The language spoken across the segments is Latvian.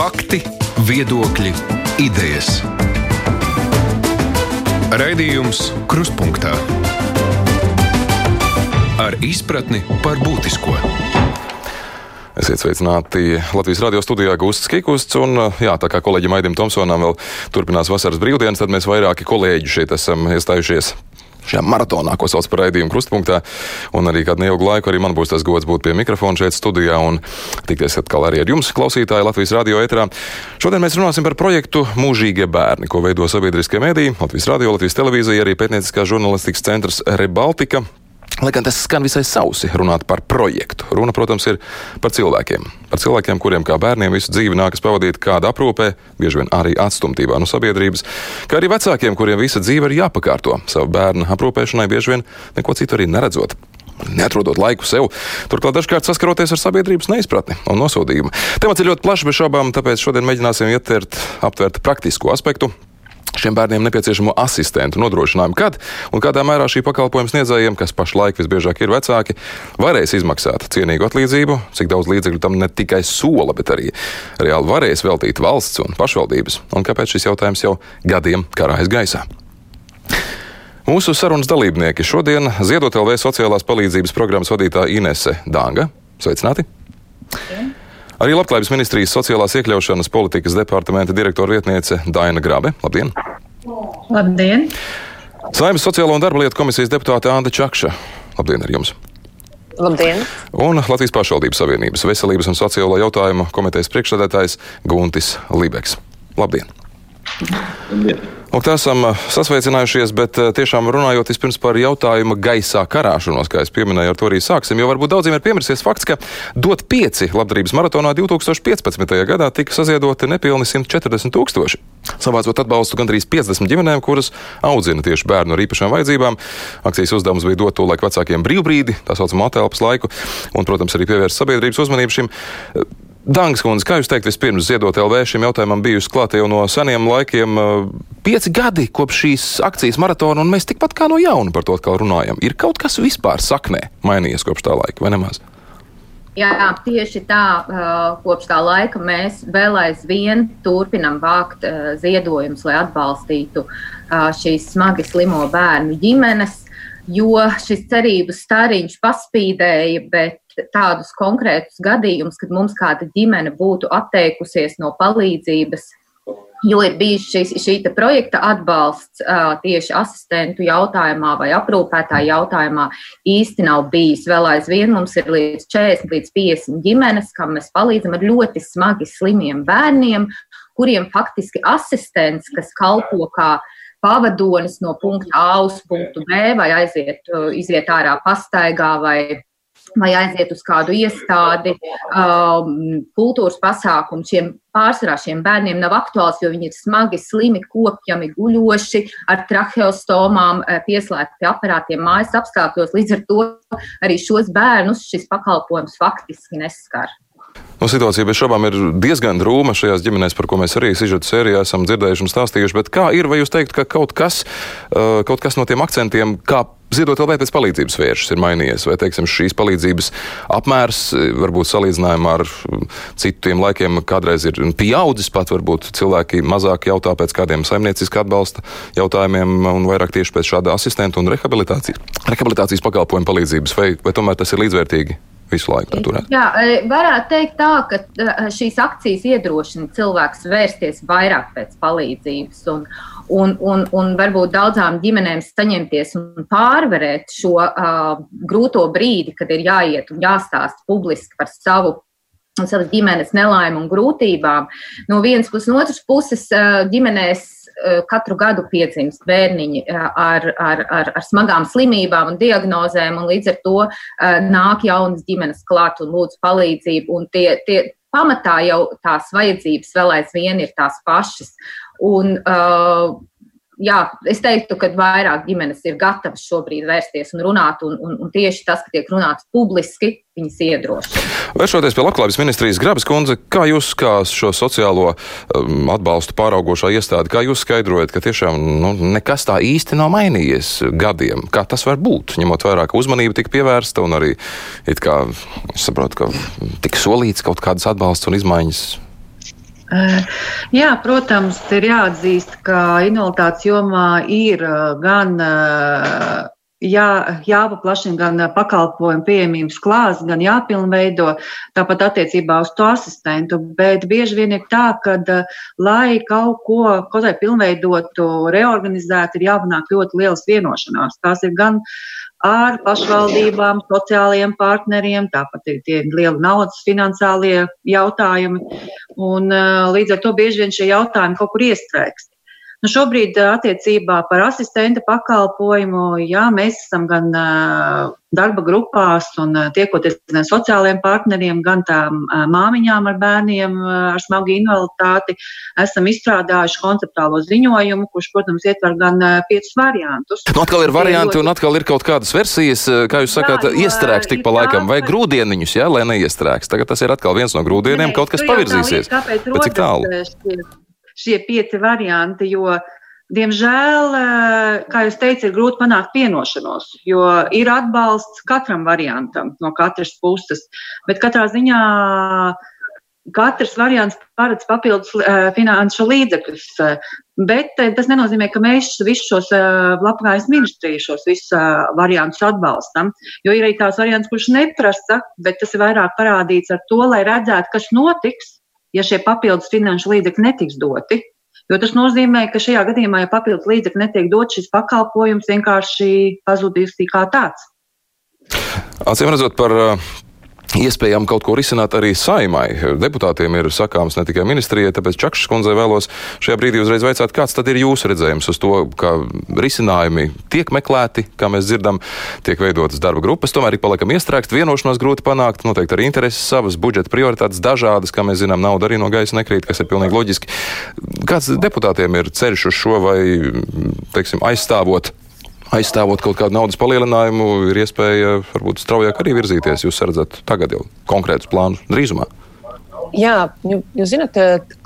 Fakti, viedokļi, idejas. Raidījums Krustpunktā ar izpratni par būtisko. Esiet sveicināti Latvijas radio studijā Gustas Kikusts. Un, jā, tā kā kolēģim Aidim Tomsonam vēl turpinās vasaras brīvdienas, tad mēs vairāki kolēģi šeit esam iestājušies šajā maratonā, ko sauc par raidījumu krustpunktā. Un arī kādu neilgu laiku arī man būs tas gods būt pie mikrofona šeit studijā un tikties atkal arī ar jums, klausītāji, Latvijas radio ēterā. Šodien mēs runāsim par projektu Mūžīgie bērni, ko veido sabiedriskie mediji, Latvijas radio, Latvijas televīzija, arī pētnieciskā žurnālistikas centrs Rebaltika. Lai gan tas skan visai sausi runāt par projektu. Runa, protams, ir par cilvēkiem. Par cilvēkiem, kuriem kā bērniem visu dzīvi nākas pavadīt kāda aprūpē, bieži vien arī atstumtībā no sabiedrības, kā arī vecākiem, kuriem visa dzīve ir jāpakārto savu bērnu aprūpēšanai, bieži vien neko citu arī neredzot. Neatrodot laiku sev, turklāt dažkārt saskaroties ar sabiedrības neizpratni un nosodījumu. Temats ir ļoti plašs, bez šaubām, tāpēc šodien mēģināsim ietvert, aptvert praktisko aspektu, šiem bērniem nepieciešamo asistentu nodrošinājumu, kad un kādā mērā šī pakalpojuma sniedzējiem, kas pašlaik visbiežāk ir vecāki, varēs izmaksāt cienīgu atlīdzību, cik daudz līdzekļu tam ne tikai sola, bet arī reāli varēs veltīt valsts un pašvaldības, un kāpēc šis jautājums jau gadiem karājas gaisā. Mūsu sarunas dalībnieki šodien Ziedot LV sociālās palīdzības programmas vadītāja Inese Dānga. Sveicināti! Ja. Arī Labklājības ministrijas sociālās iekļaušanas politikas departamenta direktora vietniece Daina Grabe. Labdien! Labdien! Saimnes sociālo un darba lietu komisijas deputāte Anda Čakša. Labdien ar jums! Labdien! Un Latvijas pašvaldības savienības veselības un sociālo jautājumu komitejas priekšsēdētājs Guntis Libeks. Labdien! Lūk, tā esam uh, sasveicinājušies, bet uh, tiešām runājot vispirms par jautājumu gaisā karāšanos, kā es pieminēju, ar to arī sāksim. Jo varbūt daudziem ir piemirsies fakts, ka dot pieci labdarības maratonā 2015. gadā tika saziedoti nepilni 140 tūkstoši. Savācot atbalstu gandrīz 50 ģimenēm, kuras audzina tieši bērnu ar īpašām vajadzībām. Akcijas uzdevums bija dot to laiku vecākiem brīvbrīdi, tā saucamā atelpas laiku, un, protams, arī pievērst sabiedrības uzmanību šim Dangas kundze, kā jūs teikt, vispirms ziedot LV šim jautājumam bijusi klāta jau no seniem laikiem, pieci gadi kopš šīs akcijas maratona, un mēs tikpat kā no jauna par to atkal runājam. Ir kaut kas vispār saknē mainījies kopš tā laika, vai nemaz? Jā, tieši tā, kopš tā laika mēs vēl aizvien turpinam vākt ziedojumus, lai atbalstītu šīs smagi slimo bērnu ģimenes, jo šis cerību stariņš paspīdēja, bet tādus konkrētus gadījumus, kad mums kāda ģimene būtu atteikusies no palīdzības, jo ir bijis šis, šī projekta atbalsts tieši asistentu jautājumā vai aprūpētāju jautājumā, īsti nav bijis. Vēl aizvien mums ir līdz 40 līdz 50 ģimenes, kam mēs palīdzam ar ļoti smagi slimiem bērniem, kuriem faktiski asistents, kas kalpo kā pavadonis no punkta A uz punktu B, vai aiziet, iziet ārā pastaigā, vai vai aiziet uz kādu iestādi, um, kultūras pasākumu. Šiem pārsvarā šiem bērniem nav aktuāls, jo viņi ir smagi, slimi, kopjami, guļoši, ar tracheostomām, eh, pieslēgti pie aparātiem mājas apstākļos. Līdz ar to arī šos bērnus šis pakalpojums faktiski neskar. Nu, situācija bez šaubām ir diezgan drūma šajās ģimenēs, par ko mēs arī sižeta sērijā esam dzirdējuši un stāstījuši. Bet kā ir, vai jūs teiktu, ka kaut kas, uh, kaut kas no tiem akcentiem, kā Ziedot LV pēc palīdzības vēršas ir mainījies, vai teiksim, šīs palīdzības apmērs, varbūt salīdzinājumā ar citiem laikiem, kādreiz ir pieaudzis pat, varbūt cilvēki mazāk jautā pēc kādiem saimnieciska atbalsta jautājumiem un vairāk tieši pēc šāda asistenta un rehabilitācijas, rehabilitācijas pakalpojumu palīdzības, vai, vai tomēr tas ir līdzvērtīgi? Visu laiku tā turēt. Jā, e, varētu teikt tā, ka e, šīs akcijas iedrošina cilvēkus vērsties vairāk pēc palīdzības un, un, un, un varbūt daudzām ģimenēm saņemties un pārvarēt šo uh, grūto brīdi, kad ir jāiet un jāstāst publiski par savu un savas ģimenes nelaimi un grūtībām. No vienas puses, no otras puses, ģimenēs Eh, katru gadu piedzimst bērniņi eh, ar, ar, ar, ar smagām slimībām un diagnozēm, un līdz ar to eh, nāk jaunas ģimenes klāt un lūdz palīdzību. Un tie, tie, pamatā jau tās vajadzības vēl aizvien ir tās pašas. Un, uh, jā, es teiktu, ka vairāk ģimenes ir gatavas šobrīd vērsties un runāt, un, un, un tieši tas, ka tiek runāts publiski, viņas iedrošina. Vēršoties pie Labklājības ministrijas Grabas kundze, kā jūs kā šo sociālo um, atbalstu pāraugošā iestāde, kā jūs skaidrojat, ka tiešām nu, nekas tā īsti nav mainījies gadiem? Kā tas var būt, ņemot vērā, ka uzmanība tika pievērsta un arī, it kā, es saprotu, ka tika solīts kaut kādas atbalsts un izmaiņas Jā, protams, ir jāatzīst, ka invaliditātes jomā ir gan jā, jāpaplašina gan pakalpojumu pieejamības klāsts, gan jāpilnveido, tāpat attiecībā uz to asistentu. Bet bieži vien ir tā, ka, lai kaut ko, kaut vai pilnveidotu, reorganizētu, ir jāpanāk ļoti lielas vienošanās. Tās ir gan ar pašvaldībām, sociālajiem partneriem, tāpat ir tie lieli naudas finansiālie jautājumi. Un, līdz ar to bieži vien šie jautājumi kaut kur iestrēgst. Nu, šobrīd attiecībā par asistenta pakalpojumu, jā, mēs esam gan darba grupās un tiekoties gan sociālajiem partneriem, gan tām māmiņām ar bērniem ar smagu invaliditāti, esam izstrādājuši konceptuālo ziņojumu, kurš, protams, ietver gan piecus variantus. Nu, atkal ir varianti un atkal ir kaut kādas versijas, kā jūs sakāt, iestrēgs tik pa laikam, vai grūdieniņus, jā, lai neiestrēgs. Tagad tas ir atkal viens no grūdieniem, kaut kas pavirzīsies. Kāpēc Bet cik tālu? Šie pieci varianti, jo, diemžēl, kā jūs teicat, ir grūti panākt vienošanos, jo ir atbalsts katram variantam no katras puses, bet katrā ziņā katrs variants paredz papildus finanšu līdzekļus. Bet tas nenozīmē, ka mēs visus šos labklājības ministriju, šos visus variantus atbalstam. Jo ir arī tās variants, kurš neprasa, bet tas ir vairāk parādīts ar to, lai redzētu, kas notiks, ja šie papildus finanšu līdzekļi netiks doti. Jo tas nozīmē, ka šajā gadījumā, ja papildus līdzekļi netiek dot, šis pakalpojums vienkārši pazudīs kā tāds. Acīm redzot, par Iespējams, kaut ko risināt arī saimai. Deputātiem ir sakāms ne tikai ministrijai, tāpēc Čakšas kundzei vēlos šajā brīdī uzreiz vaicāt, kāds tad ir jūsu redzējums uz to, ka risinājumi tiek meklēti, kā mēs dzirdam, tiek veidotas darba grupas, tomēr ir paliekam iestrēgst, vienošanos grūti panākt, noteikti arī intereses savas, budžeta prioritātes dažādas, kā mēs zinām, nauda arī no gaisa nekrīt, kas ir pilnīgi loģiski. Kāds deputātiem ir ceļš uz šo vai, teiksim, aizstāvot aizstāvot kaut kādu naudas palielinājumu, ir iespēja varbūt straujāk arī virzīties. Jūs redzat tagad jau konkrētus plānus drīzumā. Jā, jūs zināt,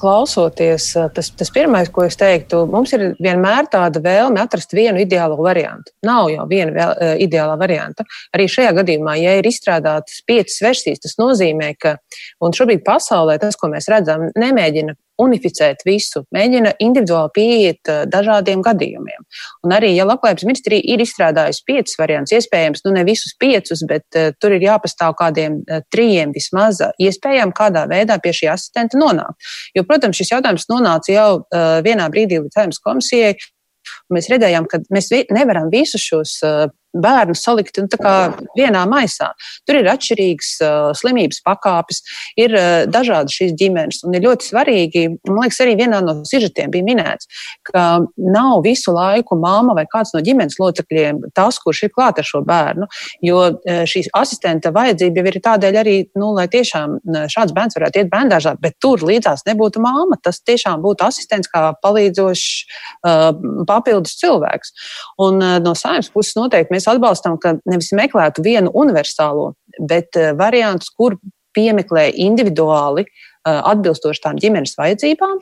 klausoties, tas, tas pirmais, ko es teiktu, mums ir vienmēr tāda vēlme atrast vienu ideālo variantu. Nav jau viena vēl, ideālā varianta. Arī šajā gadījumā, ja ir izstrādātas piecas versijas, tas nozīmē, ka šobrīd pasaulē tas, ko mēs redzam, nemēģina unificēt visu, mēģina individuāli pieiet eh, dažādiem gadījumiem. Un arī, ja Labklājības ministrija ir izstrādājusi piecus variantus, iespējams, nu ne visus piecus, bet uh, tur ir jāpastāv kādiem uh, trījiem vismaz iespējām, kādā veidā pie šī asistenta nonākt. Jo, protams, šis jautājums nonāca jau uh, vienā brīdī līdz saimnes komisijai. Mēs redzējām, ka mēs nevaram visus šos uh, bērnu salikt nu, vienā maisā. Tur ir atšķirīgas uh, slimības pakāpes, ir uh, dažādas šīs ģimenes. Un ir ļoti svarīgi, man liekas, arī vienā no sižetiem bija minēts, ka nav visu laiku māma vai kāds no ģimenes locekļiem tas, kurš ir klāt ar šo bērnu. Jo uh, šī asistenta vajadzība jau ir tādēļ arī, nu, lai tiešām šāds bērns varētu iet bērndārzā, bet tur līdzās nebūtu māma. Tas tiešām būtu asistents kā palīdzošs uh, papildus cilvēks. Un uh, no saimnes puses noteikti mēs mēs atbalstam, ka nevis meklētu vienu universālo, bet eh, variantus, kur piemeklē individuāli atbilstoši tām ģimenes vajadzībām,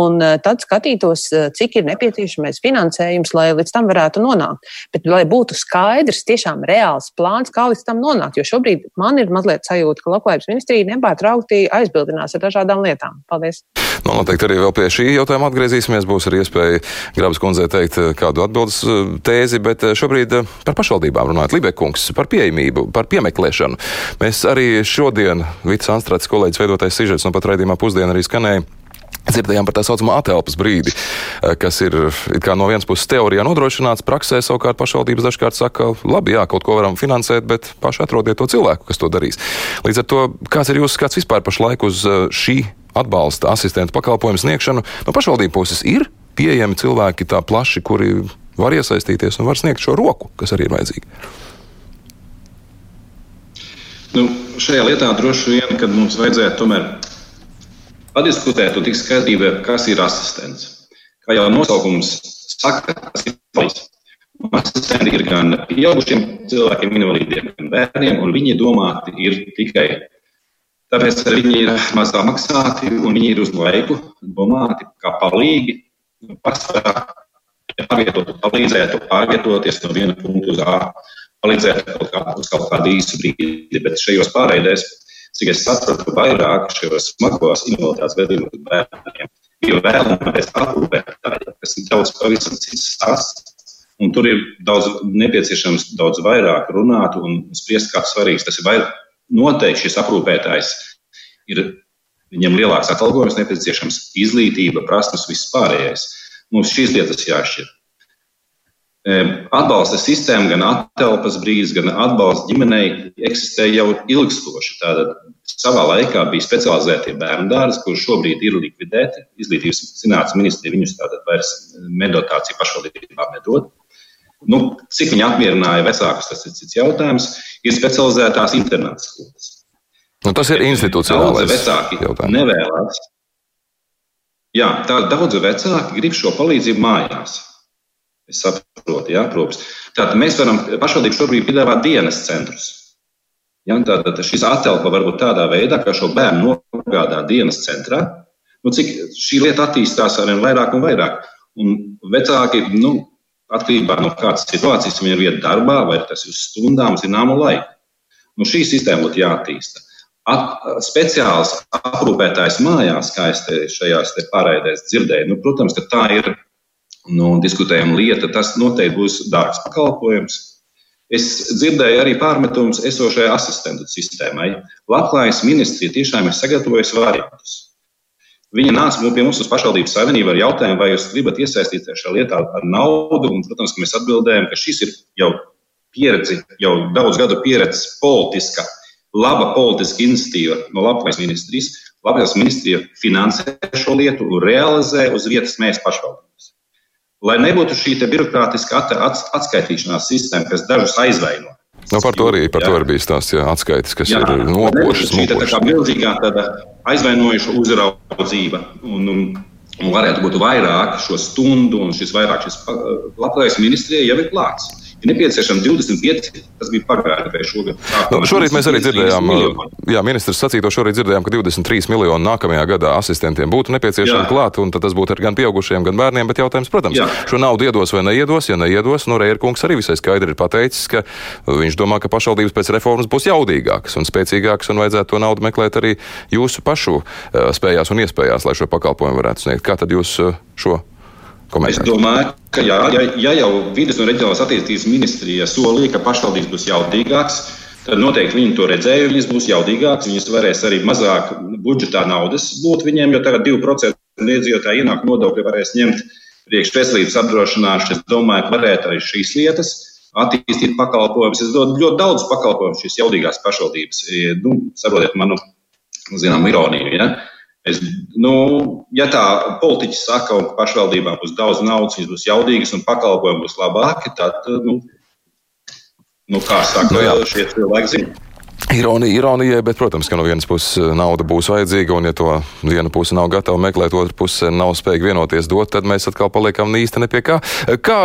un tad skatītos, cik ir nepieciešamais finansējums, lai līdz tam varētu nonākt. Bet, lai būtu skaidrs, tiešām reāls plāns, kā līdz tam nonākt, jo šobrīd man ir mazliet sajūta, ka Labklājības ministrija nepārtraukti aizbildinās ar dažādām lietām. Paldies! Nu, noteikti arī vēl pie šī jautājuma atgriezīsimies. Būs arī iespēja Grabas kundzei teikt kādu atbildes tēzi, bet šobrīd par pašvaldībām runājot. Libekungs par pieejamību, par piemeklēšanu. Mēs arī šodien Vits Anstrāts kolēģis veidotais sižets no pat raidījumā pusdiena arī skanēja. Dzirdējām par tā saucamo atelpas brīdi, kas ir no vienas puses teorijā nodrošināts, praksē savukārt pašvaldības dažkārt saka, labi, jā, kaut ko varam finansēt, bet paši atrodiet to cilvēku, kas to darīs. Līdz ar to, kāds ir jūsu skats vispār pašlaik uz šī atbalsta asistentu pakalpojumu sniegšanu no pašvaldību puses ir pieejami cilvēki tā plaši, kuri var iesaistīties un var sniegt šo roku, kas arī ir vajadzīga. Nu, šajā lietā droši vien, kad mums vajadzētu tomēr padiskutēt un tikt skaidrībā, kas ir asistents. Kā jau nosaukums saka, tas ir palīdzīgs. Asistenti ir gan pieaugušiem cilvēkiem, invalīdiem, gan bērniem, un viņi domāti ir tikai Tāpēc viņi ir mazā maksāti un viņi ir uz laiku domāti kā palīgi. Pārsvarā pārvietotu, palīdzētu pārvietoties no viena punkta uz A, palīdzētu kaut kā, uz kaut kādu īsu brīdi. Bet šajos pārraidēs cik es sapratu, vairāk šajos smagos invaliditātes gadījumos bērniem ir vēlamies aprūpētāji, kas ir daudz pavisam cits stāsts. Un tur ir daudz nepieciešams daudz vairāk runāt un spriest, kāds svarīgs tas ir. Vai noteikti šis aprūpētājs ir viņam lielāks atalgojums, nepieciešams izglītība, prasmes, viss pārējais. Mums šīs lietas jāšķir. Atbalsta sistēma, gan atelpas brīdis, gan atbalsts ģimenei eksistē jau ilgstoši. Tātad savā laikā bija specializētie bērnu dārzi, kurš šobrīd ir likvidēti. Izglītības zinātnes ministrija viņus tātad vairs meditāciju pašvaldībām nedod. Nu, cik viņi apmierināja vecākus, tas ir cits jautājums. Ir specializētās internāta skolas. Nu, tas ir institucionālais. Daudzi vecāki jautājums. nevēlas. Jā, tā daudzi vecāki grib šo palīdzību mājās. Es saprotu, jā, protams. Tātad mēs varam pašvaldību šobrīd piedāvāt dienas centrus. Ja, tātad šis atelpa var būt tādā veidā, ka šo bērnu nogādā dienas centrā. Nu, cik šī lieta attīstās ar vien vairāk un vairāk. Un vecāki, nu, atkarībā no kādas situācijas, viņi ir vieta darbā, vai tas ir uz stundām, zināmu laiku. Nu, šī sistēma būtu jāattīsta. At, speciāls aprūpētājs mājās, kā es te šajās te pārraidēs dzirdēju, nu, protams, ka tā ir nu, diskutējama lieta. Tas noteikti būs dārgs pakalpojums. Es dzirdēju arī pārmetumus esošajai asistentu sistēmai. Labklājības ministrija tiešām ir sagatavojusi variantus. Viņa nāca pie mums uz pašvaldības savienību ar jautājumu, vai jūs gribat iesaistīties šajā lietā ar naudu. Un, protams, mēs atbildējam, ka šis ir jau pieredzi, jau daudz gadu pieredzes politiska, laba politiska iniciatīva no Labklājības ministrijas. Labklājības ministrija finansē šo lietu un realizē uz vietas mēs pašvaldības lai nebūtu šī birokrātiskā atskaitīšanās sistēma, kas dažus aizvaino. No, par to arī, par to arī bija stāsts, jā, atskaites, kas jā, ir nopošas. Šī tā kā milzīgā tāda aizvainojuša uzraudzība. Un, un, un varētu būt vairāk šo stundu, un šis vairāk šis labklājības ministrijai jau ir klāts ir nepieciešami 25. Tas bija pagājušajā šogad. Nu, šorīt mēs arī dzirdējām, jā, ministrs sacīto šorīt dzirdējām, ka 23 miljoni nākamajā gadā asistentiem būtu nepieciešami klāt, un tas būtu gan pieaugušiem, gan bērniem. Bet jautājums, protams, jā. šo naudu iedos vai neiedos. Ja neiedos, nu Reirkungs arī visai skaidri ir pateicis, ka viņš domā, ka pašvaldības pēc reformas būs jaudīgākas un spēcīgākas, un vajadzētu to naudu meklēt arī jūsu pašu spējās un iespējās, lai šo pakalpojumu varētu sniegt. Kā tad jūs šo Komentārs. Es domāju, ka jā, ja, ja jau vidas un reģionālās attīstības ministrija solīja, ka pašvaldības būs jaudīgākas, tad noteikti viņi to redzēja, viņas būs jaudīgākas, viņas varēs arī mazāk budžetā naudas būt viņiem, jo tagad 2% iedzīvotāju ienākumu nodokļu varēs ņemt priekš veselības apdrošināšanas. Es domāju, ka varētu arī šīs lietas attīstīt pakalpojumus. Es dodu ļoti daudz pakalpojumu šīs jaudīgās pašvaldības. Nu, saprotiet manu, zinām, ironiju. Ja? Es, nu, ja tā politiķis saka, ka pašvaldībām būs daudz naudas, viņas būs jaudīgas un pakalpojumi būs labāki, tad, nu, nu kā saka, nu, jā. šie cilvēki zina. Ironija ironijai, bet, protams, ka no vienas puses eh, nauda būs vajadzīga, un, ja to viena puse nav gatava meklēt, otra puse nav spējīga vienoties dot, tad mēs atkal paliekam īsti ne pie kā. Kā,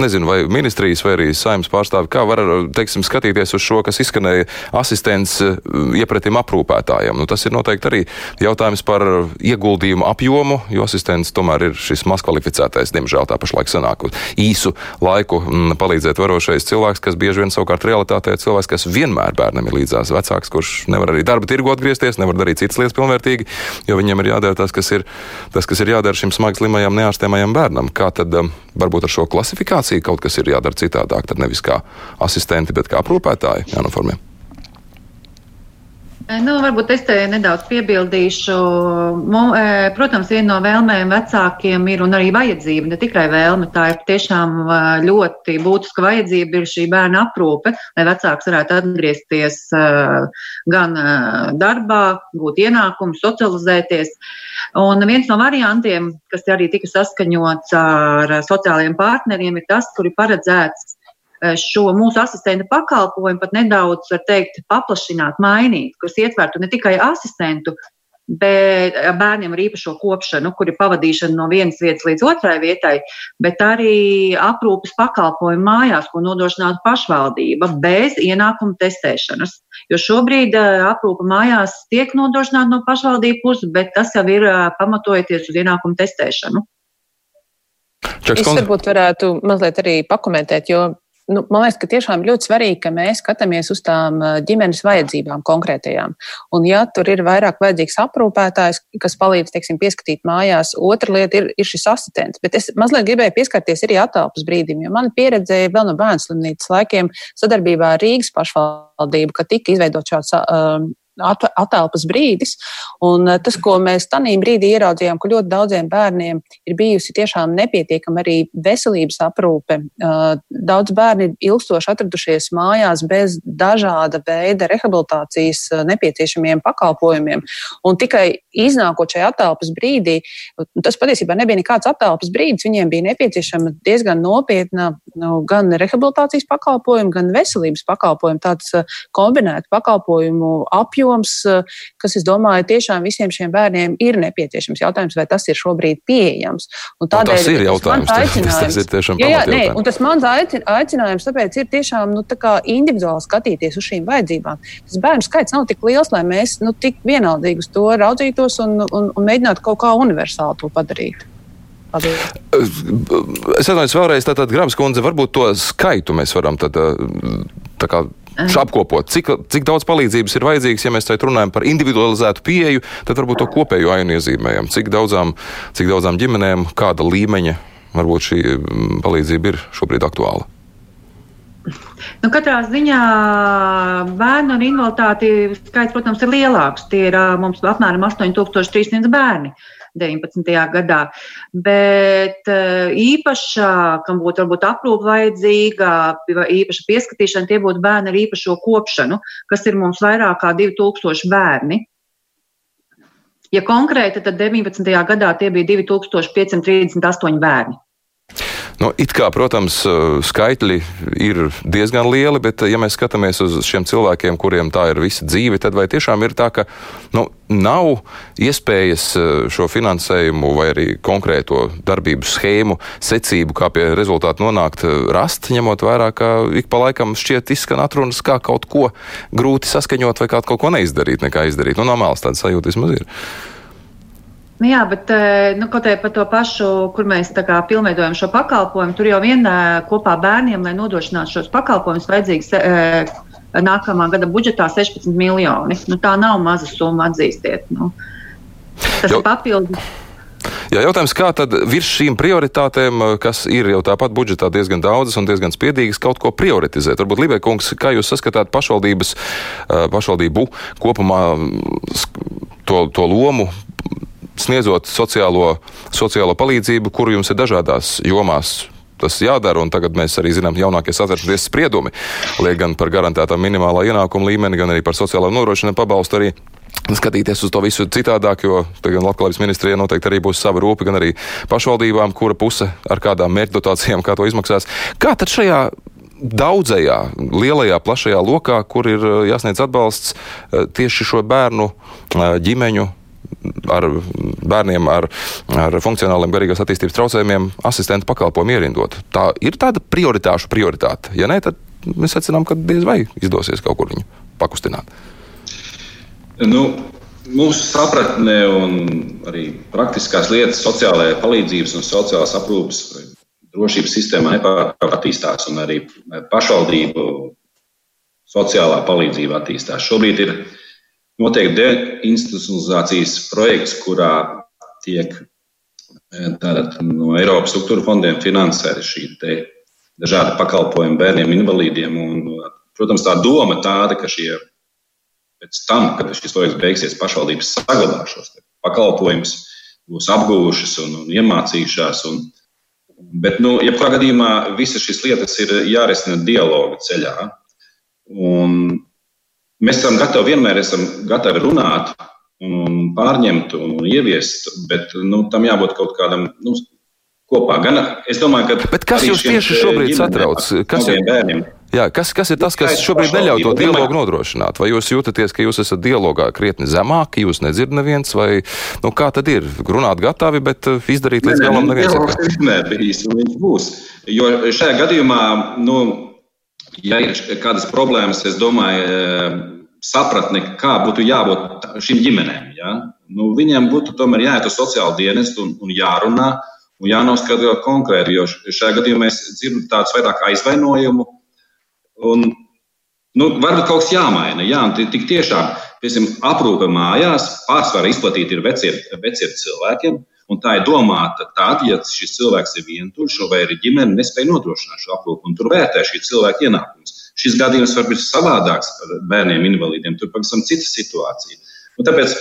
nezinu, vai ministrijas vai arī saimnes pārstāvi, kā var, teiksim, skatīties uz šo, kas izskanēja asistents eh, iepratim aprūpētājiem. Nu, tas ir noteikti arī jautājums par ieguldījumu apjomu, jo asistents tomēr ir šis mazkvalificētais, diemžēl tā pašlaik sanāk īsu laiku palīdzēt varošais cilvēks, kas bieži vien savukārt realitātē ir cilvēks, kas vienmēr bērnam bērnam ir līdzās vecāks, kurš nevar arī darba tirgu atgriezties, nevar darīt citas lietas pilnvērtīgi, jo viņam ir jādara tas, kas ir, tas, kas ir jādara šim smagi slimajam, neārstējamajam bērnam. Kā tad um, varbūt ar šo klasifikāciju kaut kas ir jādara citādāk, tad nevis kā asistenti, bet kā aprūpētāji jānoformē? Nu, varbūt es te nedaudz piebildīšu. Protams, viena no vēlmēm vecākiem ir arī vajadzība, ne tikai vēlme. Tā ir tiešām ļoti būtiska vajadzība, ir šī bērna aprūpe, lai vecāks varētu atgriezties gan darbā, gūt ienākumu, socializēties. Un viens no variantiem, kas arī tika saskaņots ar sociālajiem partneriem, ir tas, kur ir paredzēts Eh, šo mūsu asistenta pakalpojumu pat nedaudz, var teikt, paplašināt, mainīt, kas ietvertu ne tikai asistentu, bet eh, bērniem ar īpašo kopšanu, kur ir pavadīšana no vienas vietas līdz otrai vietai, bet arī aprūpes pakalpojumu mājās, ko nodrošinātu pašvaldība bez ienākuma testēšanas. Jo šobrīd eh, aprūpe mājās tiek nodrošināta no pašvaldību puses, bet tas jau ir pamatojoties uz ienākumu testēšanu. Čeks, es varbūt varētu mazliet arī pakomentēt, jo nu, man liekas, ka tiešām ļoti svarīgi, ka mēs skatāmies uz tām ģimenes vajadzībām konkrētajām. Un, ja tur ir vairāk vajadzīgs aprūpētājs, kas palīdz, teiksim, pieskatīt mājās, otra lieta ir, ir šis asistents. Bet es mazliet gribēju pieskarties arī atalpas brīdim, jo man pieredzēja vēl no bērnu slimnīcas laikiem sadarbībā ar Rīgas pašvaldību, ka tika izveidot šāds um, atelpas brīdis. Un eh, tas, ko mēs tajā brīdī ieraudzījām, ka ļoti daudziem bērniem ir bijusi tiešām nepietiekama arī veselības aprūpe. Eh, daudz bērni ir ilgstoši atradušies mājās bez dažāda veida rehabilitācijas eh, nepieciešamiem pakalpojumiem. Un tikai iznākot šajā atelpas brīdī, tas patiesībā nebija nekāds atelpas brīdis, viņiem bija nepieciešama diezgan nopietna nu, gan rehabilitācijas pakalpojuma, gan veselības pakalpojuma, tāds kombinēta pakalpojumu apjoms eh, kas, es domāju, tiešām visiem šiem bērniem ir nepieciešams. Jautājums, vai tas ir šobrīd pieejams. Un tādēļ, un tas ir jautājums. Tas, tas ir tiešām jā, jā, nē, un tas mans aicinājums tāpēc ir tiešām nu, tā individuāli skatīties uz šīm vajadzībām. Tas bērnu skaits nav tik liels, lai mēs nu, tik vienaldīgi uz to raudzītos un, un, un mēģinātu kaut kā universāli to padarīt. Paldies. Es atvainojos vēlreiz, tātad Grāmas kundze, varbūt to skaitu mēs varam tad, tā kā apkopot, cik, cik daudz palīdzības ir vajadzīgs, ja mēs šeit runājam par individualizētu pieeju, tad varbūt to kopējo ainu iezīmējam. Cik daudzām, cik daudzām ģimenēm, kāda līmeņa varbūt šī mm, palīdzība ir šobrīd aktuāla? Nu, katrā ziņā bērnu ar invaliditāti skaits, protams, ir lielāks. Tie ir mums apmēram 8300 bērni. Uh, 19. gadā. Bet īpašā, kam būtu varbūt aprūpa vajadzīga, īpaša pieskatīšana, tie būtu bērni ar īpašo kopšanu, kas ir mums vairāk kā 2000 bērni. Ja konkrēti, tad 19. gadā tie bija 2538 bērni. Nu, it kā, protams, eh, skaitļi ir diezgan lieli, bet, ja mēs skatāmies uz šiem cilvēkiem, kuriem tā ir visa dzīve, tad vai tiešām ir tā, ka nu, nav iespējas eh, šo finansējumu vai arī konkrēto darbību schēmu, secību, kā pie rezultātu nonākt, eh, rast, ņemot vērā, ka ik pa laikam šķiet izskan atrunas, kā kaut ko grūti saskaņot vai kaut ko neizdarīt, nekā izdarīt. Nu, no malas tāda sajūta vismaz ir. Nu jā, bet eh, nu, kaut kā par to pašu, kur mēs pilnveidojam šo pakalpojumu, tur jau vien eh, kopā bērniem, lai nodrošinātu šos pakalpojumus, vajadzīgs eh, nākamā gada budžetā 16 miljoni. Nu, tā nav maza summa, atzīstiet. Nu. Tas jo. ir papildus. Jā, jautājums, kā tad virs šīm prioritātēm, kas ir jau tāpat budžetā diezgan daudzas un diezgan spiedīgas, kaut ko prioritizēt? Varbūt Libēkungs, kā jūs saskatāt pašvaldības, pašvaldību kopumā to, to lomu sniedzot sociālo, sociālo palīdzību, kuru jums ir dažādās jomās tas jādara. Tagad mēs arī zinām, ka jaunākie satversmes spriedumi liek gan par garantētā minimālā ienākuma līmeni, gan arī par sociālo nodrošinājumu pabalstu. Arī skatīties uz to visu citādāk, jo gan Latvijas ministrijai noteikti arī būs sava rūpa, gan arī pašvaldībām, kura puse ar kādām mērķdotācijām, kā to izmaksās. Kā tad šajā daudzajā, lielajā, plašajā lokā, kur ir jāsniedz atbalsts eh, tieši šo bērnu eh, ģimeņu ar bērniem ar, ar funkcionāliem garīgās attīstības traucējumiem asistentu pakalpojumu ierindot. Tā ir tāda prioritāšu prioritāte. Ja nē, tad mēs secinām, ka diez vai izdosies kaut kur viņu pakustināt. Nu, mūsu sapratne un arī praktiskās lietas, sociālajā palīdzības un sociālās aprūpes drošības sistēmā nepārtraukti attīstās, un arī pašvaldību sociālā palīdzība attīstās. Šobrīd ir notiek deinstitucionalizācijas projekts, kurā tiek eh, tātad, no Eiropas struktūra fondiem finansēta šī dažādi pakalpojumi bērniem, invalīdiem. Un, protams, tā doma tāda, ka šie pēc tam, kad šis projekts beigsies, pašvaldības saglabā šos pakalpojumus, būs apguvušas un, un iemācījušās. Un, bet, nu, jebkurā gadījumā visas šīs lietas ir jārisina dialoga ceļā. Un Mēs esam gatavi, vienmēr esam gatavi runāt un pārņemt un ieviest, bet nu, tam jābūt kaut kādam nu, kopā. Gan, es domāju, ka. Bet kas jūs tieši šobrīd satrauc? Kas ir, bērniem? jā, kas, kas ir tas, kas šobrīd neļauj to dialogu nodrošināt? Vai jūs jūtaties, ka jūs esat dialogā krietni zemāk, jūs nedzirdat neviens, vai nu, kā tad ir? Runāt gatavi, bet uh, izdarīt līdz galam neviens. Tas vienmēr bijis un viņš būs. Jo šajā gadījumā, nu, ja ir kādas problēmas, es domāju, eh, sapratne, kā būtu jābūt šīm ģimenēm. Ja? Nu, viņiem būtu tomēr jāiet uz sociālo dienestu un, un jārunā un jānoskatās konkrēti, jo šajā gadījumā mēs dzirdam tādu vairāk aizvainojumu Un, nu, varbūt kaut kas jāmaina. Jā, tik tiešām, piemēram, aprūpe mājās pārsvarā izplatīta ir veciem, veciem cilvēkiem. Un tā ir domāta tad, ja šis cilvēks ir vientuļš vai arī ģimene nespēja nodrošināt šo aprūpi, un tur vērtē šī cilvēka ienākumus. Šis gadījums var būt savādāks ar bērniem invalīdiem, tur pavisam cita situācija. Un tāpēc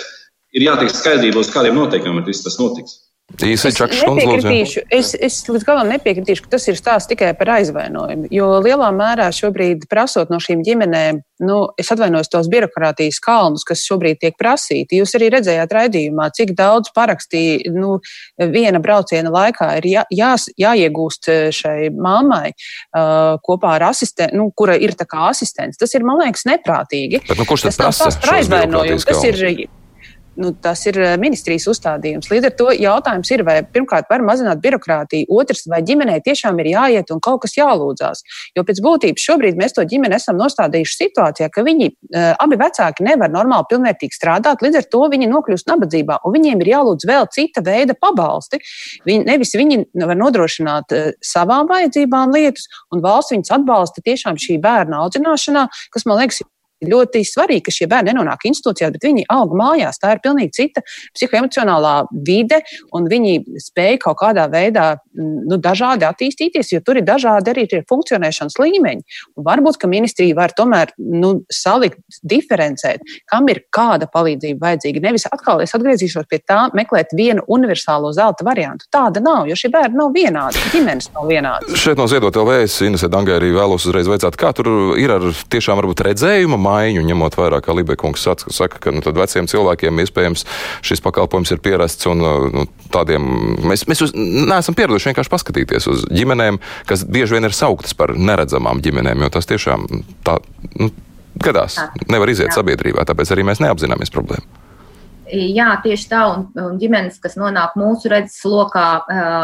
ir jātiek skaidrībā, uz kādiem noteikumiem tas notiks. Īsi čakšs nepiekritīšu. Es, es līdz galam nepiekritīšu, ka tas ir stāsts tikai par aizvainojumu. Jo lielā mērā šobrīd prasot no šīm ģimenēm, nu, es atvainojos tos birokrātijas kalnus, kas šobrīd tiek prasīti. Jūs arī redzējāt raidījumā, cik daudz parakstīja nu, viena brauciena laikā ir jā, jās, jāiegūst šai mammai uh, kopā ar asistentu, nu, kura ir tā kā asistents. Tas ir, man liekas, neprātīgi. Bet, nu, kurš tas prasa? Tas ir aizvainojums. Tas ir nu, tas ir eh, ministrijas uzstādījums. Līdz ar to jautājums ir, vai pirmkārt var mazināt birokrātiju, otrs, vai ģimenei tiešām ir jāiet un kaut kas jālūdzās. Jo pēc būtības šobrīd mēs to ģimeni esam nostādījuši situācijā, ka viņi uh, abi vecāki nevar normāli pilnvērtīgi strādāt, līdz ar to viņi nokļūst nabadzībā, un viņiem ir jālūdz vēl cita veida pabalsti. Viņi, nevis viņi var nodrošināt uh, savām vajadzībām lietas, un valsts viņus atbalsta tiešām šī bērna audzināšanā, kas man liekas ļoti svarīgi, ka šie bērni nenonāk institūcijās, bet viņi aug mājās. Tā ir pilnīgi cita psihoemocionālā vide, un viņi spēj kaut kādā veidā nu, dažādi attīstīties, jo tur ir dažādi arī tie funkcionēšanas līmeņi. Un varbūt, ka ministrija var tomēr nu, salikt, diferencēt, kam ir kāda palīdzība vajadzīga. Nevis atkal es atgriezīšos pie tā, meklēt vienu universālo zelta variantu. Tāda nav, jo šie bērni nav vienādi, ģimenes nav vienādas. Šeit no Ziedot LV es Inesē Dangai arī vēlos uzreiz veicāt, kā tur ir ar tiešām varbūt redzējumu maiņu, ņemot vērā, kā Libekungs saka, ka nu, veciem cilvēkiem iespējams šis pakalpojums ir pierasts un nu, tādiem mēs, mēs uz, neesam pieraduši vienkārši paskatīties uz ģimenēm, kas bieži vien ir sauktas par neredzamām ģimenēm, jo tas tiešām tā, nu, gadās. Nevar iziet jā. sabiedrībā, tāpēc arī mēs neapzināmies problēmu. Jā, tieši tā, un, un ģimenes, kas nonāk mūsu redzes lokā,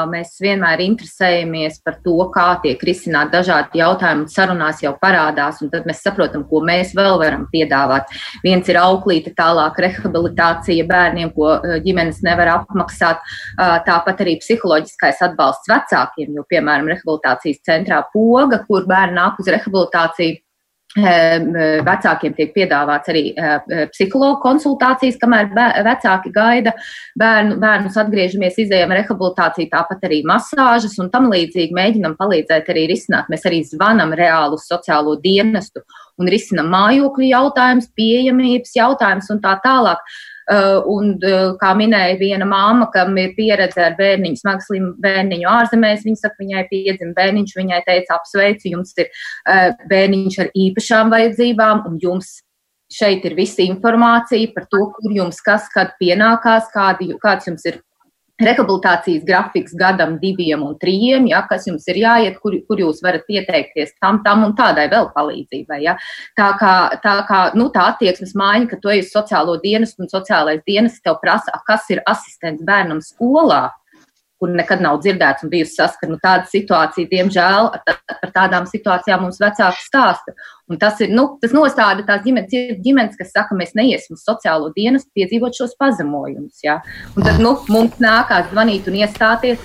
mēs vienmēr interesējamies par to, kā tiek risināti dažādi jautājumi, un sarunās jau parādās, un tad mēs saprotam, ko mēs vēl varam piedāvāt. Viens ir auklīte, tālāk rehabilitācija bērniem, ko ģimenes nevar apmaksāt, tāpat arī psiholoģiskais atbalsts vecākiem, jo, piemēram, rehabilitācijas centrā poga, kur bērni nāk uz rehabilitāciju Vecākiem tiek piedāvāts arī psihologu konsultācijas, kamēr vecāki gaida bērnu, bērnus atgriežamies, izējām rehabilitāciju, tāpat arī masāžas un tam līdzīgi mēģinam palīdzēt arī risināt. Mēs arī zvanam reālu sociālo dienestu un risinam mājokļu jautājumus, pieejamības jautājumus un tā tālāk. Uh, un, uh, kā minēja viena māma, kam ir pieredze ar bērniņu, smagu slimu bērniņu ārzemēs, viņa saka, viņai piedzima bērniņš, viņai teica, apsveicu, jums ir uh, bērniņš ar īpašām vajadzībām, un jums šeit ir visa informācija par to, kur jums kas, kad pienākās, kādi, kāds jums ir rehabilitācijas grafiks gadam, diviem un trījiem, ja, kas jums ir jāiet, kur, kur jūs varat pieteikties tam, tam un tādai vēl palīdzībai. Ja. Tā kā, tā, kā nu, tā attieksmes maiņa, ka tu ej uz sociālo dienestu un sociālais dienests tev prasa, kas ir asistents bērnam skolā, kur nekad nav dzirdēts un bijusi saskara. Nu, tāda situācija, diemžēl, par tādām situācijām mums vecāki stāsta. Un tas ir, nu, tas nostāda tās ģimenes, ģimenes, kas saka, mēs neiesim uz sociālo dienestu piedzīvot šos pazemojumus. Ja? Un tad nu, mums nākās zvanīt un iestāties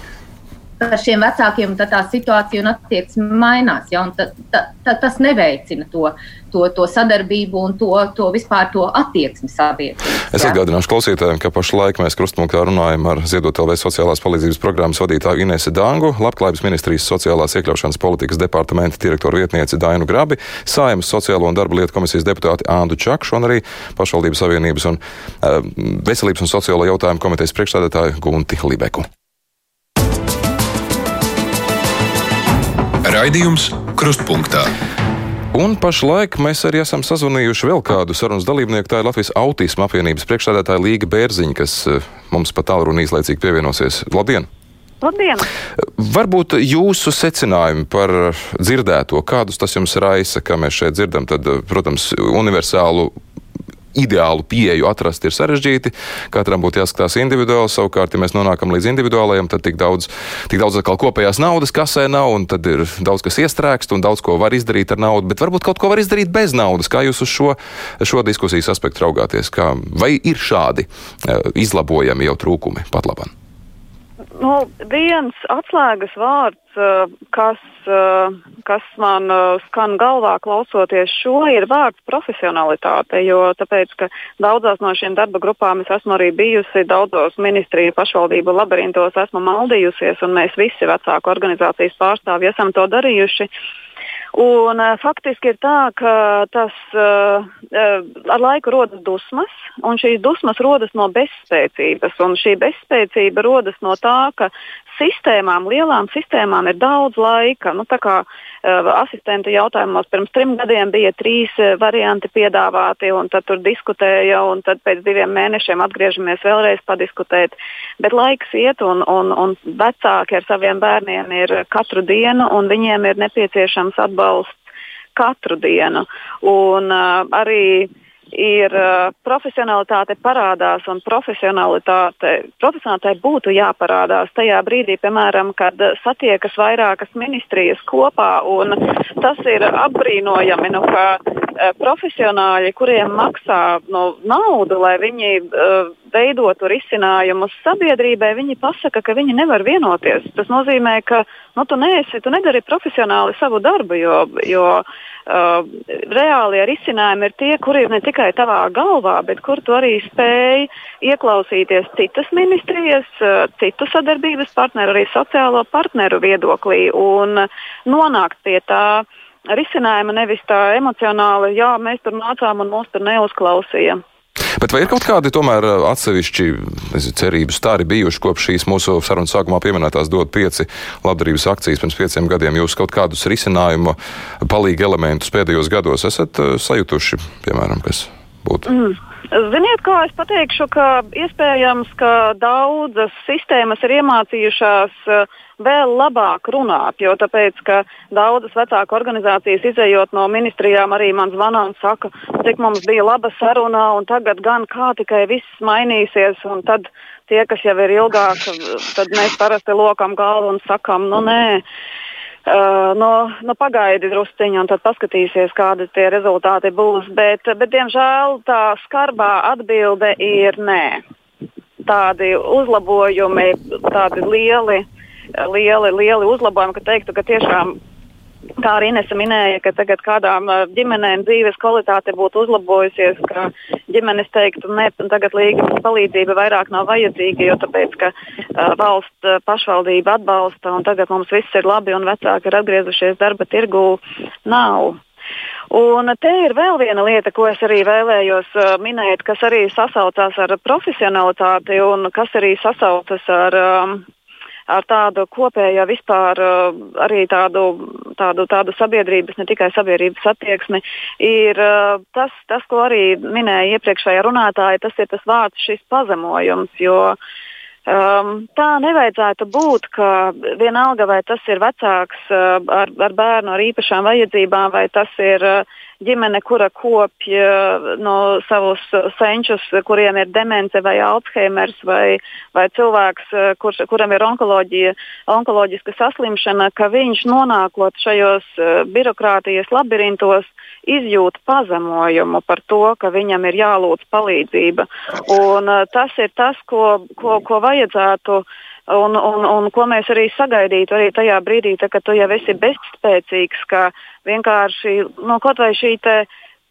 ar šiem vecākiem, tad tā situācija un attieksme mainās. Ja? Ta, ta, ta, tas neveicina to, to, to sadarbību un to, to vispār to attieksmi sabiedrībā. Es atgādināšu klausītājiem, ka pašlaik mēs krustpunktā runājam ar Ziedot LV sociālās palīdzības programmas vadītāju Inese Dangu, Labklājības ministrijas sociālās iekļaušanas politikas departamenta direktoru vietnieci Dainu Grabi, Saimas sociālo un darba lietu komisijas deputāti Āndu Čakšu un arī pašvaldības savienības un uh, veselības un sociālo jautājumu komitejas priekšstādātāju Gunti Libeku. Raidījums Krustpunktā. Un pašlaik mēs arī esam sazvanījuši vēl kādu sarunas dalībnieku. Tā ir Latvijas autisma apvienības priekšstādātāja Līga Bērziņa, kas eh, mums pat tālruni īslaicīgi pievienosies. Labdien! Labdien! Varbūt jūsu secinājumi par dzirdēto, kādus tas jums raisa, kā mēs šeit dzirdam, tad, eh, protams, universālu ideālu pieeju atrast ir sarežģīti. Katram būtu jāskatās individuāli. Savukārt, ja mēs nonākam līdz individuālajam, tad tik daudz, tik daudz atkal kopējās naudas kasē nav, un tad ir daudz kas iestrēgst, un daudz ko var izdarīt ar naudu. Bet varbūt kaut ko var izdarīt bez naudas. Kā jūs uz šo, šo diskusijas aspektu raugāties? Kā, vai ir šādi uh, izlabojami jau trūkumi pat labam? Nu, viens atslēgas vārds, kas, kas man skan galvā klausoties šo, ir vārds profesionalitāte. Jo tāpēc, ka daudzās no šīm darba grupām es esmu arī bijusi, daudzos ministriju pašvaldību labirintos esmu maldījusies, un mēs visi vecāku organizācijas pārstāvji esam to darījuši. Un, uh, faktiski ir tā, ka tas uh, ar laiku rodas dusmas, un šīs dusmas rodas no bezspēcības. Šī bezspēcība rodas no tā, ka sistēmām, lielām sistēmām ir daudz laika. Nu, kā uh, asistenta jautājumos pirms trim gadiem bija trīs uh, varianti piedāvāti, un tad tur diskutēja, un tad pēc diviem mēnešiem atgriežamies vēlreiz padiskutēt. Bet laiks iet, un, un, un vecāki ar saviem bērniem ir katru dienu, un viņiem ir nepieciešams atbalsts katru dienu. Un, uh, arī ir uh, profesionalitāte parādās, un profesionalitāte, profesionalitāte būtu jāparādās tajā brīdī, piemēram, kad satiekas vairākas ministrijas kopā. Tas ir apbrīnojami, nu, ka uh, profesionāļi, kuriem maksā nu, naudu, lai viņi uh, veidotu risinājumus sabiedrībai, viņi pasaka, ka viņi nevar vienoties. Tas nozīmē, ka nu, tu, neesi, tu nedari profesionāli savu darbu, jo, jo uh, reālie risinājumi ir tie, kuri ir ne tikai tavā galvā, bet kur tu arī spēj ieklausīties citas ministrijas, uh, citu sadarbības partneru, arī sociālo partneru viedoklī un nonākt pie tā risinājuma, nevis tā emocionāli, jā, mēs tur nācām un mūs tur neuzklausīja. Bet vai ir kaut kādi tomēr atsevišķi nezinu, cerības stāri bijuši kopš šīs mūsu sarunas sākumā pieminētās dot pieci labdarības akcijas pirms pieciem gadiem? Jūs kaut kādus risinājumu palīgi elementus pēdējos gados esat sajutuši, piemēram, kas būtu? Mm. Ziniet, kā es pateikšu, ka iespējams, ka daudzas sistēmas ir iemācījušās uh, vēl labāk runāt, jo tāpēc, ka daudzas vecāku organizācijas izējot no ministrijām arī man zvana un saka, cik mums bija laba saruna un tagad gan kā tikai viss mainīsies un tad tie, kas jau ir ilgāk, tad mēs parasti lokam galvu un sakam, nu nē. Uh, no, no pagaidi drusciņi, un tad paskatīsies, kādi tie rezultāti būs. Bet, bet diemžēl, tā skarbā atbilde ir nē. Tādi uzlabojumi, tādi lieli, lieli, lieli uzlabojumi, ka teiktu, ka tiešām. Kā arī Inese minēja, ka tagad kādām ģimenēm dzīves kvalitāte būtu uzlabojusies, ka ģimenes teiktu, ne, tagad līgas palīdzība vairāk nav vajadzīga, jo tāpēc, ka uh, valsts uh, pašvaldība atbalsta un tagad mums viss ir labi un vecāki ir atgriezušies darba tirgū, nav. Un te ir vēl viena lieta, ko es arī vēlējos uh, minēt, kas arī sasaucās ar profesionalitāti un kas arī sasaucas ar. Um, ar tādu kopējo vispār uh, arī tādu, tādu, tādu sabiedrības, ne tikai sabiedrības attieksmi, ir uh, tas, tas, ko arī minēja iepriekšējā runātāja, tas ir tas vārds šis pazemojums. Jo, Um, tā nevajadzētu būt, ka vienalga vai tas ir vecāks uh, ar, ar bērnu ar īpašām vajadzībām, vai tas ir uh, ģimene, kura kopj no savus senčus, kuriem ir demence vai Alzheimers, vai, vai cilvēks, kur, kuram ir onkoloģiska saslimšana, ka viņš nonākot šajos birokrātijas labirintos, izjūt pazemojumu par to, ka viņam ir jālūdz palīdzība. Un, tas ir tas, ko, ko, ko vajadzētu uh, Un, un, un ko mēs arī sagaidītu arī tajā brīdī, tā, kad tu jau esi bezspēcīgs, ka vienkārši nu, kaut vai šī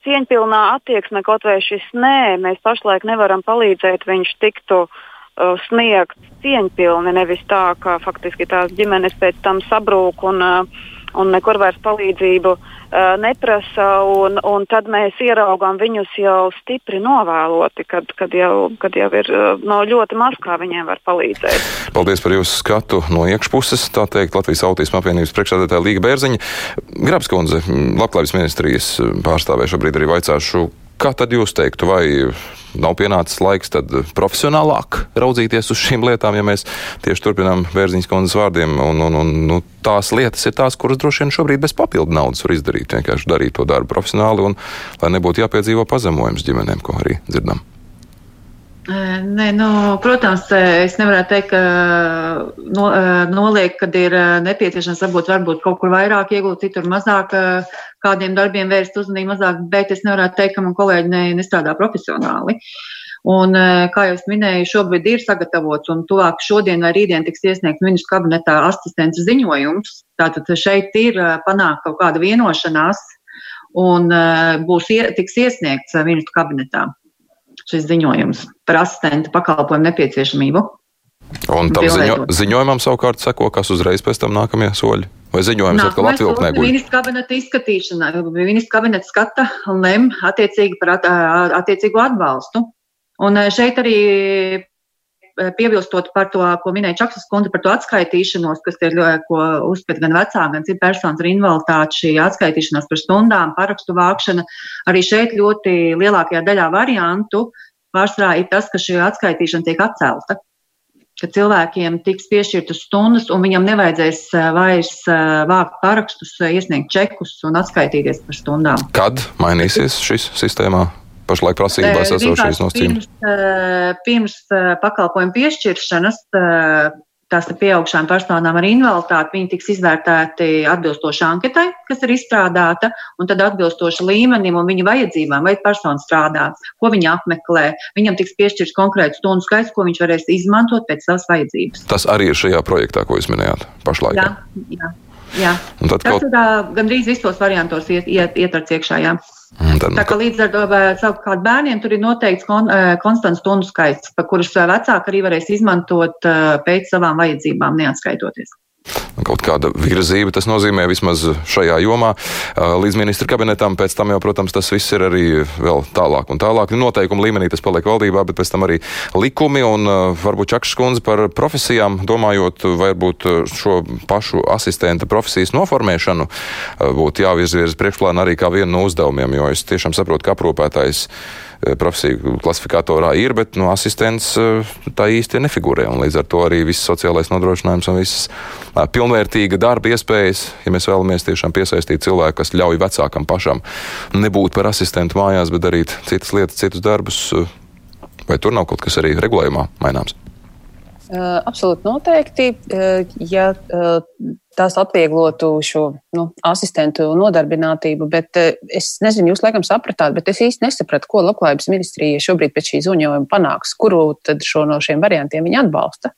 cieņpilnā attieksme, kaut vai šis nē, mēs pašlaik nevaram palīdzēt, viņš tiktu uh, sniegt cieņpilni, nevis tā, ka faktiski tās ģimenes pēc tam sabrūk un, uh, un nekur vairs palīdzību uh, neprasa, un, un tad mēs ieraugām viņus jau stipri novēloti, kad, kad, jau, kad jau ir no ļoti maz, kā viņiem var palīdzēt. Paldies par jūsu skatu no iekšpuses, tā teikt, Latvijas autisma apvienības priekšsēdētāja Līga Bērziņa. Grabskundze, Labklājības ministrijas pārstāvē šobrīd arī vaicāšu, kā tad jūs teiktu, vai nav pienācis laiks tad profesionālāk raudzīties uz šīm lietām, ja mēs tieši turpinām Bērziņas kundzes vārdiem. Un, un, un, nu, tās lietas ir tās, kuras droši vien šobrīd bez papildu naudas var izdarīt. Vienkārši darīt to darbu profesionāli un lai nebūtu jāpiedzīvo pazemojums ģimenēm, ko arī dzirdam. Nē, nu, protams, es nevaru teikt, ka no, noliek, kad ir nepieciešams varbūt, varbūt kaut kur vairāk iegūt, citur mazāk, kādiem darbiem vērst uzmanību mazāk, bet es nevaru teikt, ka man kolēģi ne, nestrādā profesionāli. Un, kā jau minēju, šobrīd ir sagatavots un tuvāk šodien vai rītdien tiks iesniegts ministru kabinetā asistents ziņojums. Tātad šeit ir panākt kaut kāda vienošanās un būs, tiks iesniegts ministru kabinetā šis ziņojums par asistentu pakalpojumu nepieciešamību. Un tam ziņo, ziņojumam savukārt seko, kas uzreiz pēc tam nākamie soļi. Vai ziņojums atkal atvilknē guļ? Ministra kabineta izskatīšana, ministra kabineta skata un lem attiecīgi par at, attiecīgu atbalstu. Un šeit arī piebilstot par to, ko minēja Čaksas kundze par to atskaitīšanos, kas ir, ko uzskata gan vecāki, gan citi personas ar invaliditāti, šī atskaitīšanās par stundām, parakstu vākšana. Arī šeit ļoti lielākajā daļā variantu pārsvarā ir tas, ka šī atskaitīšana tiek atcelta ka cilvēkiem tiks piešķirtas stundas, un viņam nevajadzēs eh, vairs eh, vākt parakstus, eh, iesniegt čekus un atskaitīties par stundām. Kad mainīsies šis sistēmā? Pašlaik prasībās esošais nosacījums. Pirms, pirms pakalpojumu piešķiršanas tās pieaugšām personām ar invaliditāti, viņi tiks izvērtēti atbilstoši anketai, kas ir izstrādāta, un tad atbilstoši līmenim un viņa vajadzībām, vai persona strādā, ko viņa apmeklē. Viņam tiks piešķirts konkrēts stundu skaits, ko viņš varēs izmantot pēc savas vajadzības. Tas arī ir šajā projektā, ko jūs minējāt pašlaik. Jā, jā. jā. Tas kaut... ir gandrīz visos variantos iet, iet, ietverts iekšā. Jā. Tad, tā kā līdz ar to savukārt bērniem tur ir noteikts kon, konstants stundu skaits, pa kurus vecāki arī varēs izmantot pēc savām vajadzībām, neatskaitoties kaut kāda virzība. Tas nozīmē vismaz šajā jomā. Līdz ministra kabinetam pēc tam jau, protams, tas viss ir arī vēl tālāk un tālāk. Noteikuma līmenī tas paliek valdībā, bet pēc tam arī likumi un varbūt Čakšs kundze par profesijām, domājot, varbūt šo pašu asistenta profesijas noformēšanu būtu jāvirz priekšplānā arī kā vienu no uzdevumiem, jo es tiešām saprotu, ka aprūpētājs Eh, profesiju klasifikatorā ir, bet nu, asistents eh, tā īsti nefigurē. Līdz ar to arī viss sociālais nodrošinājums un visas eh, pilnvērtīga darba iespējas, ja mēs vēlamies tiešām piesaistīt cilvēku, kas ļauj vecākam pašam nebūt par asistentu mājās, bet darīt citas lietas, citus darbus, vai tur nav kaut kas arī regulējumā maināms? Absolūti noteikti. Ja tās atvieglotu šo nu, asistentu nodarbinātību, bet es nezinu, jūs laikam sapratāt, bet es īsti nesapratu, ko Labklājības ministrija šobrīd pēc šī ziņojuma panāks, kuru tad šo no šiem variantiem viņi atbalsta.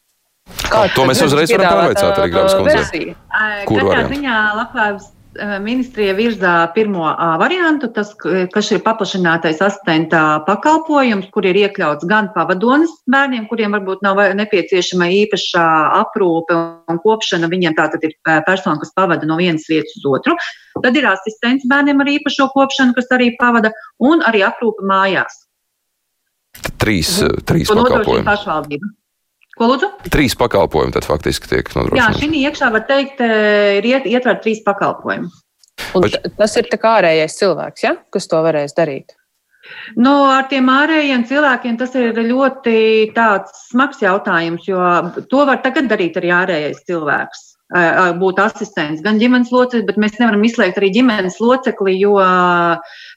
Kā to mēs uzreiz varam pārveicāt arī Grāmas kundzei. Kur variantu? Ziņā Labklājības Eh, ministrija virzā pirmo variantu, tas, kas ir paplašinātais asistenta pakalpojums, kur ir iekļauts gan pavadonis bērniem, kuriem varbūt nav nepieciešama īpašā aprūpe un kopšana. Viņiem tātad ir persona, kas pavada no vienas vietas uz otru. Tad ir asistents bērniem ar īpašo kopšanu, kas arī pavada, un arī aprūpe mājās. Trīs, trīs pakalpojumi. Ko lūdzu? Trīs pakalpojumi tad faktiski tiek nodrošināti. Jā, šī iekšā var teikt, eh, ir iet, ietverti trīs pakalpojumi. Un tas ir tā kā ārējais cilvēks, ja? kas to varēs darīt. Nu, ar tiem ārējiem cilvēkiem tas ir ļoti smags jautājums, jo to var tagad darīt arī ārējais cilvēks. Būt asistents, gan ģimenes loceklis, bet mēs nevaram izslēgt arī ģimenes locekli, jo,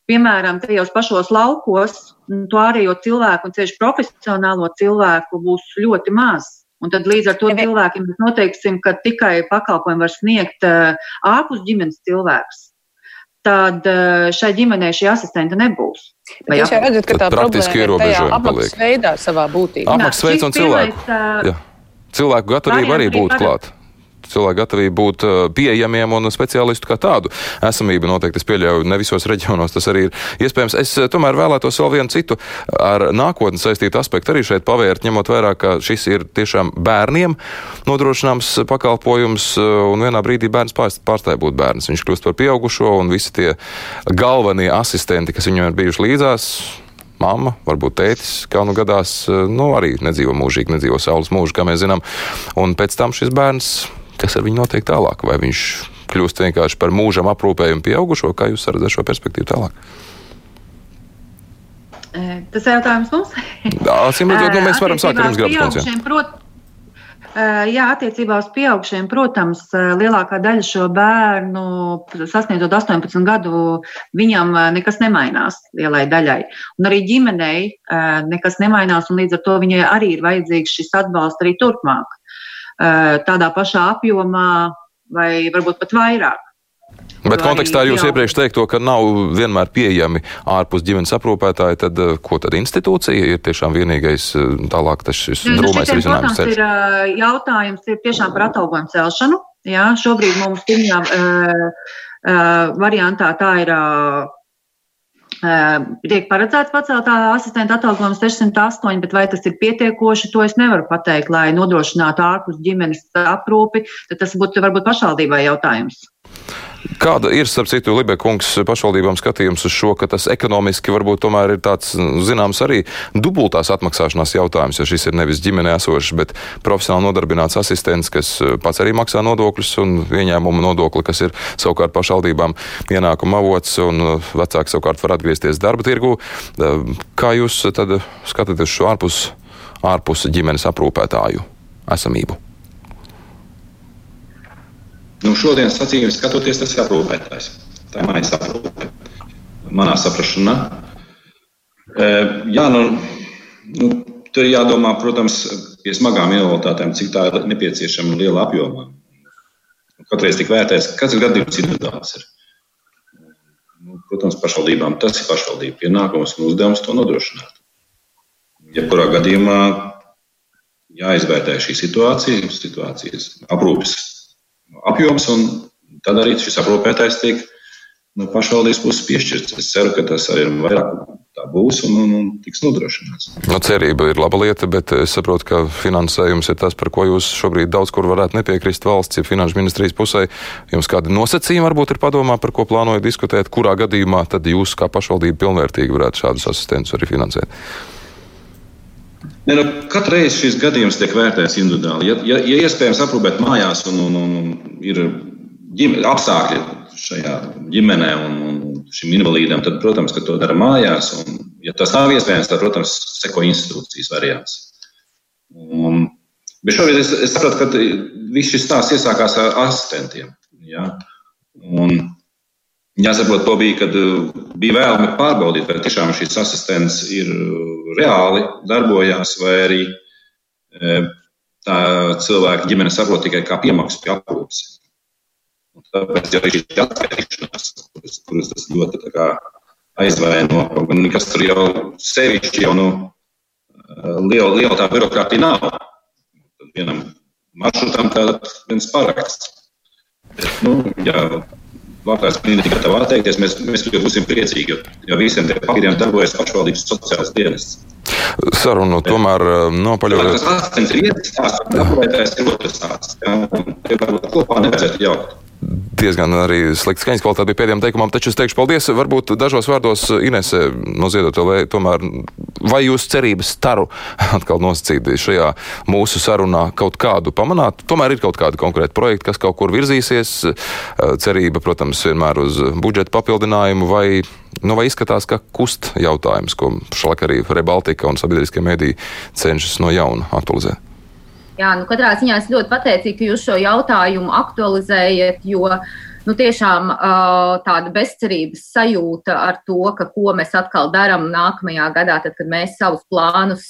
piemēram, tajos pašos laukos to ārējo cilvēku un ceļš profesionālo cilvēku būs ļoti maz. Un tad līdz ar to cilvēkiem mēs noteiksim, ka tikai pakalpojumu var sniegt ārpus ģimenes cilvēks. Tad šai ģimenei šī asistenta nebūs. Bet jūs jau redzat, ka tā problēma ir tajā apmaksas veidā savā būtībā. Apmaksas veids un cilvēku. Jā. Cilvēku gatavība arī būt klāt cilvēku gatavību būt uh, pieejamiem un speciālistu kā tādu esamību noteikti es pieļauju ne visos reģionos tas arī ir iespējams. Es uh, tomēr vēlētos vēl vienu citu ar nākotni saistītu aspektu arī šeit pavērt, ņemot vērā, ka šis ir tiešām bērniem nodrošināms pakalpojums uh, un vienā brīdī bērns pārstāja būt bērns. Viņš kļūst par pieaugušo un visi tie galvenie asistenti, kas viņam ir bijuši līdzās, mamma, varbūt tētis, kā nu gadās, nu, arī nedzīvo mūžīgi, nedzīvo saules mūžu, kā mēs zinām. Un pēc tam šis bērns kas ar viņu notiek tālāk? Vai viņš kļūst vienkārši par mūžam aprūpējumu pieaugušo, kā jūs redzat šo perspektīvu tālāk? Tas ir jautājums mums. Acīm redzot, nu, mēs varam sākt ar jums grāmatā. Jā, attiecībā uz pieaugšiem, protams, lielākā daļa šo bērnu, sasniedzot 18 gadu, viņam nekas nemainās lielai daļai. Un arī ģimenei nekas nemainās, un līdz ar to viņai arī ir vajadzīgs šis atbalsts arī turpmāk. Eh, tādā pašā apjomā vai varbūt pat vairāk. Bet kontekstā ar jūs iepriekš teikto, ka nav vienmēr pieejami ārpus ģimenes aprūpētāji, tad eh, ko tad institūcija ir tiešām vienīgais eh, tālāk tas šis Nu, drūmais šitiem, risinājums protams, ir jautājums ir tiešām par atalgojumu celšanu. Jā, šobrīd mums pirmajā uh, uh, variantā tā ir. Uh, Tiek paredzēts pacelt asistenta atalgojums 608, bet vai tas ir pietiekoši, to es nevaru pateikt, lai nodrošinātu ārpus ģimenes aprūpi. Tad tas būtu varbūt pašvaldībai jautājums. Kāda ir, starp citu, Libekungs pašvaldībām skatījums uz šo, ka tas ekonomiski varbūt tomēr ir tāds, zināms, arī dubultās atmaksāšanās jautājums, jo šis ir nevis ģimenē esošs, bet profesionāli nodarbināts asistents, kas pats arī maksā nodokļus un ieņēmumu nodokli, kas ir savukārt pašvaldībām ienākuma avots, un vecāki savukārt var atgriezties darba tirgu. Kā jūs tad skatāties šo ārpus, ārpus ģimenes aprūpētāju esamību? Nu, šodienas acīm skatoties, tas ir aprūpētājs. Tā ir mājas aprūpe. Manā saprašanā. E, jā, nu, nu, tur jādomā, protams, pie smagām invaliditātēm, cik tā ir nepieciešama liela apjomā. Katreiz tik vērtēs, ir gadījums individuāls. Ir. Nu, protams, pašvaldībām tas ir pašvaldību pienākums un uzdevums to nodrošināt. Jebkurā gadījumā jāizvērtē šī situācija, situācijas aprūpes apjoms, un tad arī šis aprūpētājs tiek no pašvaldības puses piešķirts. Es ceru, ka tas arī vairāk tā būs un, un, un tiks nodrošināts. No cerība ir laba lieta, bet es saprotu, ka finansējums ir tas, par ko jūs šobrīd daudz kur varētu nepiekrist valsts, ja finanšu ministrijas pusē. Jums kādi nosacījumi varbūt ir padomā, par ko plānojat diskutēt, kurā gadījumā tad jūs kā pašvaldība pilnvērtīgi varētu šādus asistentus arī finansēt? Ne, nu, Katru reizi šis gadījums tiek vērtēts individuāli. Ja, ja, ja iespējams aprūpēt mājās un, un, un ir ģime, apstākļi šajā ģimenē un, un šim invalīdam, tad, protams, to dara mājās. Un, ja tas nav iespējams, tad, protams, seko institūcijas variants. Un, bet šobrīd es, es saprotu, ka viss šis stāsts iesākās ar asistentiem. Ja? Un, Jāsaprot, to bija, kad bija vēlme pārbaudīt, vai tiešām šis asistents ir reāli darbojās, vai arī tā cilvēka ģimene saprot tikai kā piemaksu pie aprūpes. Tāpēc arī šī atskaitīšanās, kuras, kuras tas ļoti aizvaino, un kas tur jau sevišķi jau nu, liela, liela tā birokrātija nav. Tad vienam maršrutam tāds viens paraksts. Bet, nu, jā, Labklājības klīnika gatava atteikties. Mēs, mēs būsim priecīgi, jo, jo visiem tiem papīriem darbojas pašvaldības sociālais dienests. Sarunu tomēr nopaļojas. Tas asistents ir viens stāsts, un aprūpētājs ir otrs stāsts. Tie varbūt kopā nevajadzētu jaukt diezgan arī slikta skaņas kvalitāte bija pēdējiem teikumam, taču es teikšu paldies. Varbūt dažos vārdos Inese no Ziedotēlē tomēr, vai jūs cerības staru atkal nosacīt šajā mūsu sarunā kaut kādu pamanāt? Tomēr ir kaut kādi konkrēti projekti, kas kaut kur virzīsies. Cerība, protams, vienmēr uz budžeta papildinājumu vai, nu, vai izskatās, ka kust jautājums, ko šlak arī Rebaltika un sabiedriskie mediji cenšas no jauna aktualizēt. Jā, nu katrā ziņā es ļoti pateicīgu, ka jūs šo jautājumu aktualizējat, jo nu, tiešām tāda bezcerības sajūta ar to, ka ko mēs atkal darām nākamajā gadā, tad, kad mēs savus plānus,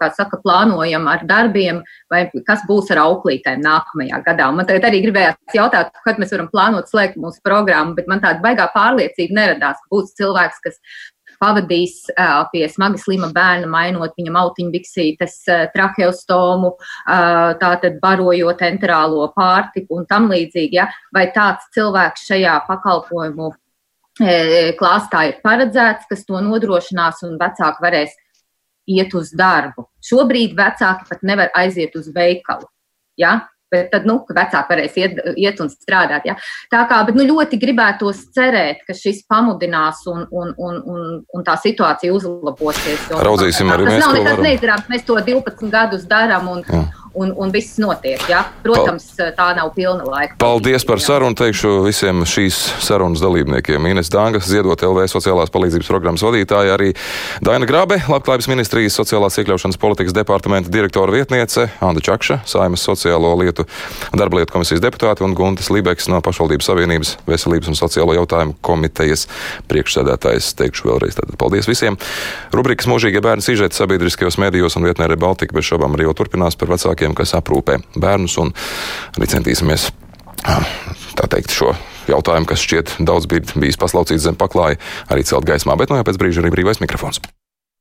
kā saka, plānojam ar darbiem, vai kas būs ar auklītēm nākamajā gadā. Un man tagad arī gribējās jautāt, kad mēs varam plānot slēgt mūsu programmu, bet man tāda baigā pārliecība neradās, ka būs cilvēks, kas pavadīs pie smagi slima bērna, mainot viņam autiņbiksītes, tracheostomu, uh, tātad barojot enterālo pārtiku un tam līdzīgi. Ja? Vai tāds cilvēks šajā pakalpojumu klāstā ir paredzēts, kas to nodrošinās un vecāki varēs iet uz darbu. Šobrīd vecāki pat nevar aiziet uz veikalu. Ja? Bet tad, nu, vecāki varēs iet, iet un strādāt. Ja? Tā kā, bet, nu, ļoti gribētos cerēt, ka šis pamudinās un, un, un, un, un tā situācija uzlabosies. Raudzīsim arī tas mēs. Tas nav nekas neizdarāms. Mēs to 12 gadus darām un, Jā. Un, un viss notiek. Ja? Protams, tā nav pilna laika. Paldies par sarunu. Teikšu visiem šīs sarunas dalībniekiem. Ines Dāngas, Ziedot LV sociālās palīdzības programmas vadītāja, arī Daina Grabe, Labklājības ministrijas sociālās iekļaušanas politikas departamenta direktora vietniece, Anda Čakša, Saimas sociālo lietu darba lietu komisijas deputāte un Guntis Libeks no pašvaldības savienības veselības un sociālo jautājumu komitejas priekšsēdētājs. Teikšu vēlreiz tātad paldies visiem. Rubrikas mūžīgie bērni sižeti sabiedriskajos medijos un vietnē Rebaltika bez šaubām arī jau turpinās par vecākiem, kas aprūpē bērnus un arī centīsimies tā teikt, šo jautājumu, kas šķiet daudz bijis paslaucīts zem paklāja, arī celt gaismā, bet no jau pēc brīža arī brīvais mikrofons.